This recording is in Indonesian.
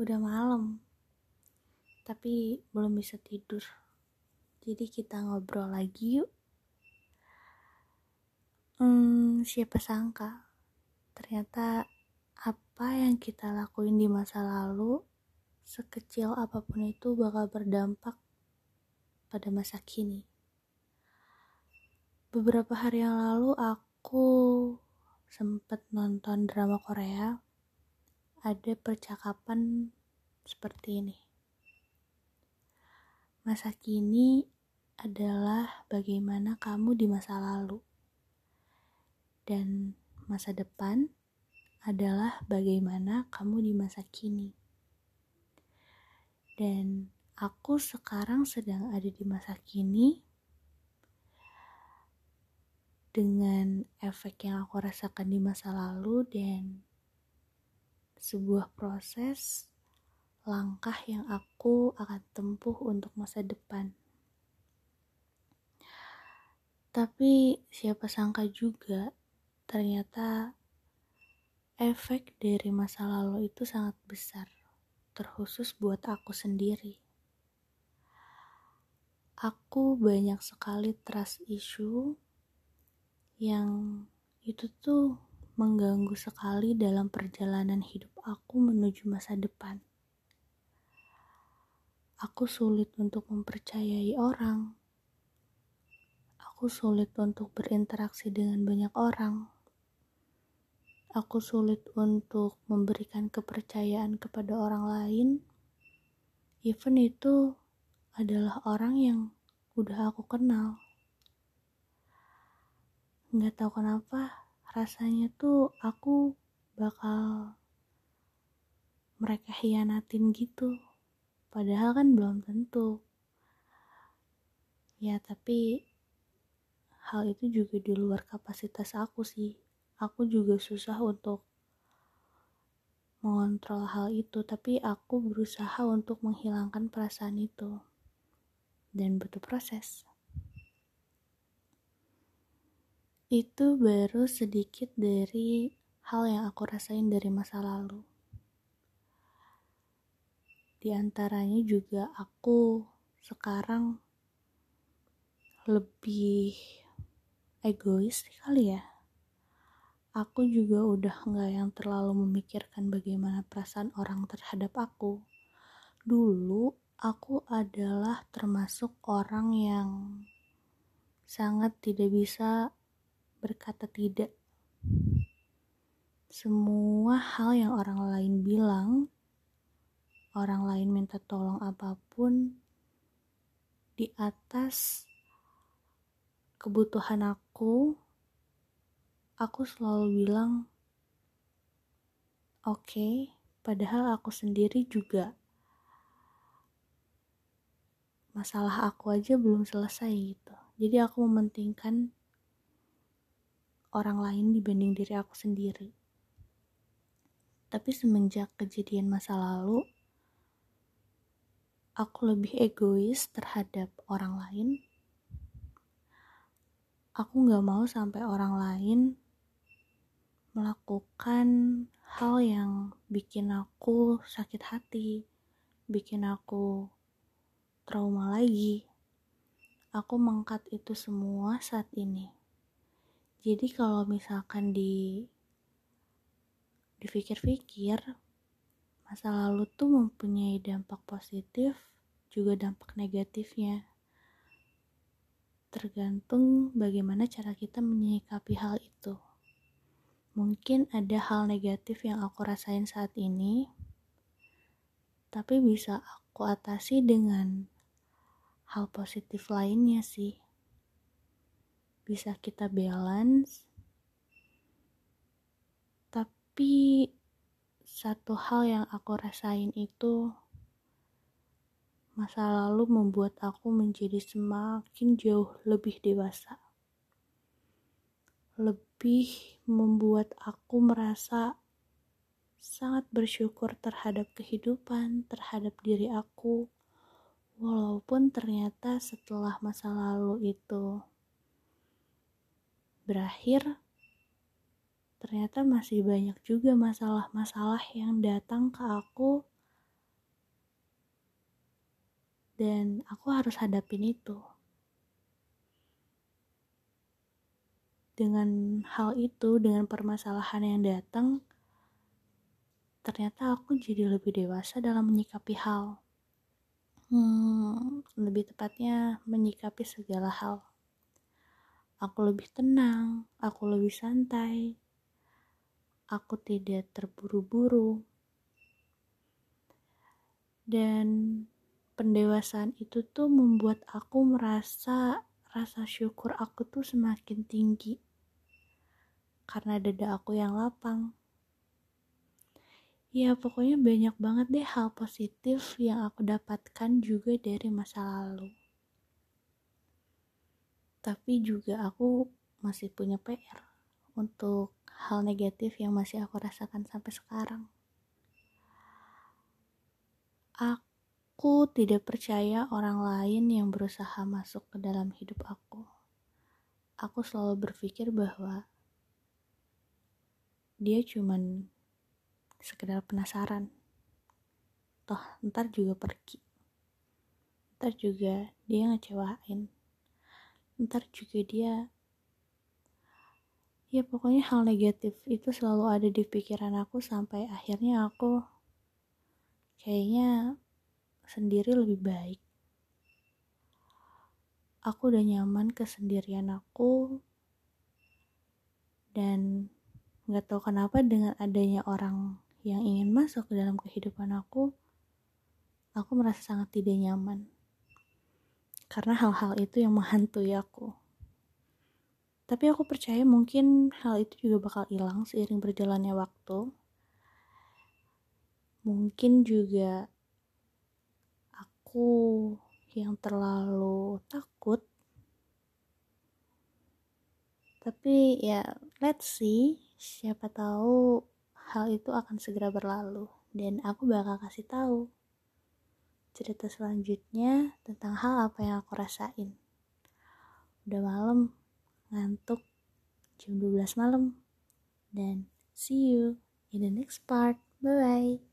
udah malam, tapi belum bisa tidur. Jadi kita ngobrol lagi yuk. Hmm, siapa sangka ternyata apa yang kita lakuin di masa lalu, sekecil apa pun itu bakal berdampak pada masa kini. Beberapa hari yang lalu aku sempat nonton drama Korea ada percakapan seperti ini. Masa kini adalah bagaimana kamu di masa lalu, dan masa depan adalah bagaimana kamu di masa kini. Dan aku sekarang sedang ada di masa kini dengan efek yang aku rasakan di masa lalu dan sebuah proses langkah yang aku akan tempuh untuk masa depan. Tapi siapa sangka juga ternyata efek dari masa lalu itu sangat besar, terkhusus buat aku sendiri. Aku banyak sekali trust issue yang itu tuh mengganggu sekali dalam perjalanan hidup aku menuju masa depan. Aku sulit untuk mempercayai orang. Aku sulit untuk berinteraksi dengan banyak orang. Aku sulit untuk memberikan kepercayaan kepada orang lain. Even itu adalah orang yang udah aku kenal. Nggak tahu kenapa, rasanya tuh aku bakal mereka hianatin gitu. Padahal kan belum tentu. Ya tapi hal itu juga di luar kapasitas aku sih. Aku juga susah untuk mengontrol hal itu tapi aku berusaha untuk menghilangkan perasaan itu. Dan butuh proses Itu baru sedikit dari hal yang aku rasain dari masa lalu. Di antaranya juga aku sekarang lebih egois kali ya. Aku juga udah nggak yang terlalu memikirkan bagaimana perasaan orang terhadap aku. Dulu aku adalah termasuk orang yang sangat tidak bisa berkata tidak. Semua hal yang orang lain bilang, orang lain minta tolong apa pun, di atas kebutuhan aku, aku selalu bilang, oke, okay, padahal aku sendiri juga masalah aku aja belum selesai gitu. Jadi aku mementingkan orang lain dibanding diri aku sendiri. Tapi semenjak kejadian masa lalu, aku lebih egois terhadap orang lain. Aku gak mau sampai orang lain melakukan hal yang bikin aku sakit hati, bikin aku trauma lagi. Aku mengkat itu semua saat ini. Jadi kalau misalkan di dipikir-pikir masa lalu tuh mempunyai dampak positif juga dampak negatifnya. Tergantung bagaimana cara kita menyikapi hal itu. Mungkin ada hal negatif yang aku rasain saat ini, tapi bisa aku atasi dengan hal positif lainnya sih bisa kita balance. Tapi satu hal yang aku rasain itu masa lalu membuat aku menjadi semakin jauh lebih dewasa. Lebih membuat aku merasa sangat bersyukur terhadap kehidupan, terhadap diri aku, walaupun ternyata setelah masa lalu itu berakhir, ternyata masih banyak juga masalah-masalah yang datang ke aku dan aku harus hadapin itu. Dengan hal itu, dengan permasalahan yang datang, ternyata aku jadi lebih dewasa dalam menyikapi hal. Hmm, lebih tepatnya menyikapi segala hal. Aku lebih tenang, aku lebih santai, aku tidak terburu-buru. Dan pendewasaan itu tuh membuat aku merasa rasa syukur aku tuh semakin tinggi karena dada aku yang lapang. Ya pokoknya banyak banget deh hal positif yang aku dapatkan juga dari masa lalu. Tapi juga aku masih punya PR untuk hal negatif yang masih aku rasakan sampai sekarang. Aku tidak percaya orang lain yang berusaha masuk ke dalam hidup aku. Aku selalu berpikir bahwa dia cuman sekedar penasaran. Toh, ntar juga pergi. Ntar juga dia ngecewain. Ntar juga dia ya pokoknya hal negatif itu selalu ada di pikiran aku sampai akhirnya aku kayaknya sendiri lebih baik. Aku udah nyaman kesendirian aku dan gak tahu kenapa dengan adanya orang yang ingin masuk ke dalam kehidupan aku, aku merasa sangat tidak nyaman. Karena hal-hal itu yang menghantui aku. Tapi aku percaya mungkin hal itu juga bakal hilang seiring berjalannya waktu. Mungkin juga aku yang terlalu takut tapi ya let's see siapa tahu hal itu akan segera berlalu dan aku bakal kasih tahu cerita selanjutnya tentang hal apa yang aku rasain. Udah malam ngantuk jam 12 malam. Dan see you in the next part. Bye bye